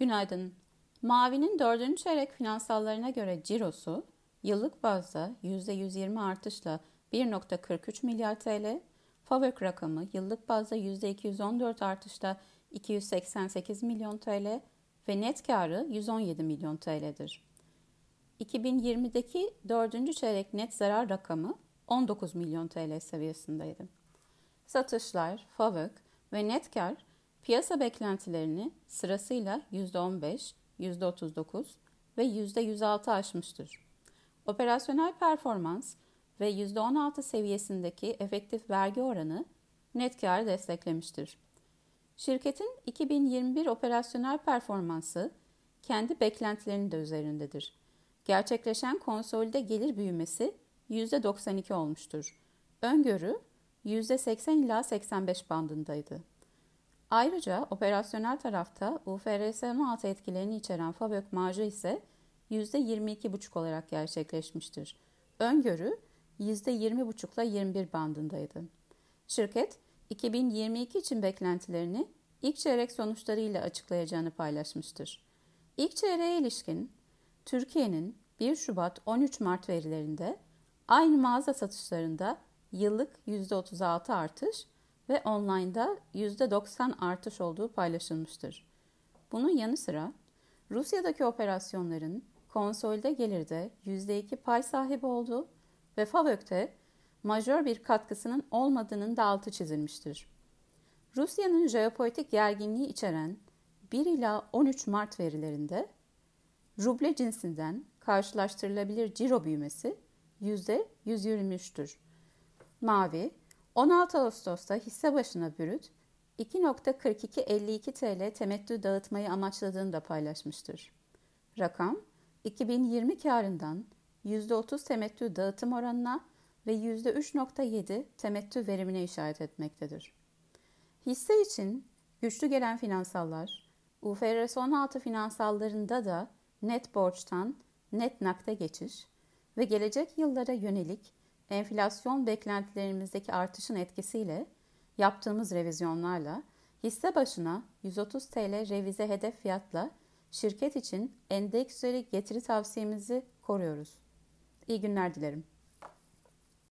Günaydın. Mavi'nin dördüncü çeyrek finansallarına göre cirosu yıllık bazda %120 artışla 1.43 milyar TL, FAVÖK rakamı yıllık bazda %214 artışla 288 milyon TL ve net karı 117 milyon TL'dir. 2020'deki dördüncü çeyrek net zarar rakamı 19 milyon TL seviyesindeydi. Satışlar, FAVÖK ve net kar piyasa beklentilerini sırasıyla %15, %39 ve %106 aşmıştır. Operasyonel performans ve %16 seviyesindeki efektif vergi oranı net karı desteklemiştir. Şirketin 2021 operasyonel performansı kendi beklentilerinin de üzerindedir. Gerçekleşen konsolide gelir büyümesi %92 olmuştur. Öngörü %80 ila 85 bandındaydı. Ayrıca operasyonel tarafta UFRS 16 etkilerini içeren FABÖK marjı ise %22,5 olarak gerçekleşmiştir. Öngörü %20,5 ile 21 bandındaydı. Şirket 2022 için beklentilerini ilk çeyrek sonuçlarıyla açıklayacağını paylaşmıştır. İlk çeyreğe ilişkin Türkiye'nin 1 Şubat 13 Mart verilerinde aynı mağaza satışlarında yıllık %36 artış ve online'da %90 artış olduğu paylaşılmıştır. Bunun yanı sıra Rusya'daki operasyonların konsolde gelirde %2 pay sahibi olduğu ve FAVÖK'te majör bir katkısının olmadığının da altı çizilmiştir. Rusya'nın jeopolitik gerginliği içeren 1 ila 13 Mart verilerinde ruble cinsinden karşılaştırılabilir ciro büyümesi %123'tür. Mavi, 16 Ağustos'ta hisse başına bürüt 2.4252 TL temettü dağıtmayı amaçladığını da paylaşmıştır. Rakam, 2020 karından %30 temettü dağıtım oranına ve %3.7 temettü verimine işaret etmektedir. Hisse için güçlü gelen finansallar, UFRS 16 finansallarında da net borçtan net nakde geçiş ve gelecek yıllara yönelik enflasyon beklentilerimizdeki artışın etkisiyle yaptığımız revizyonlarla hisse başına 130 TL revize hedef fiyatla şirket için endeks üzeri getiri tavsiyemizi koruyoruz. İyi günler dilerim.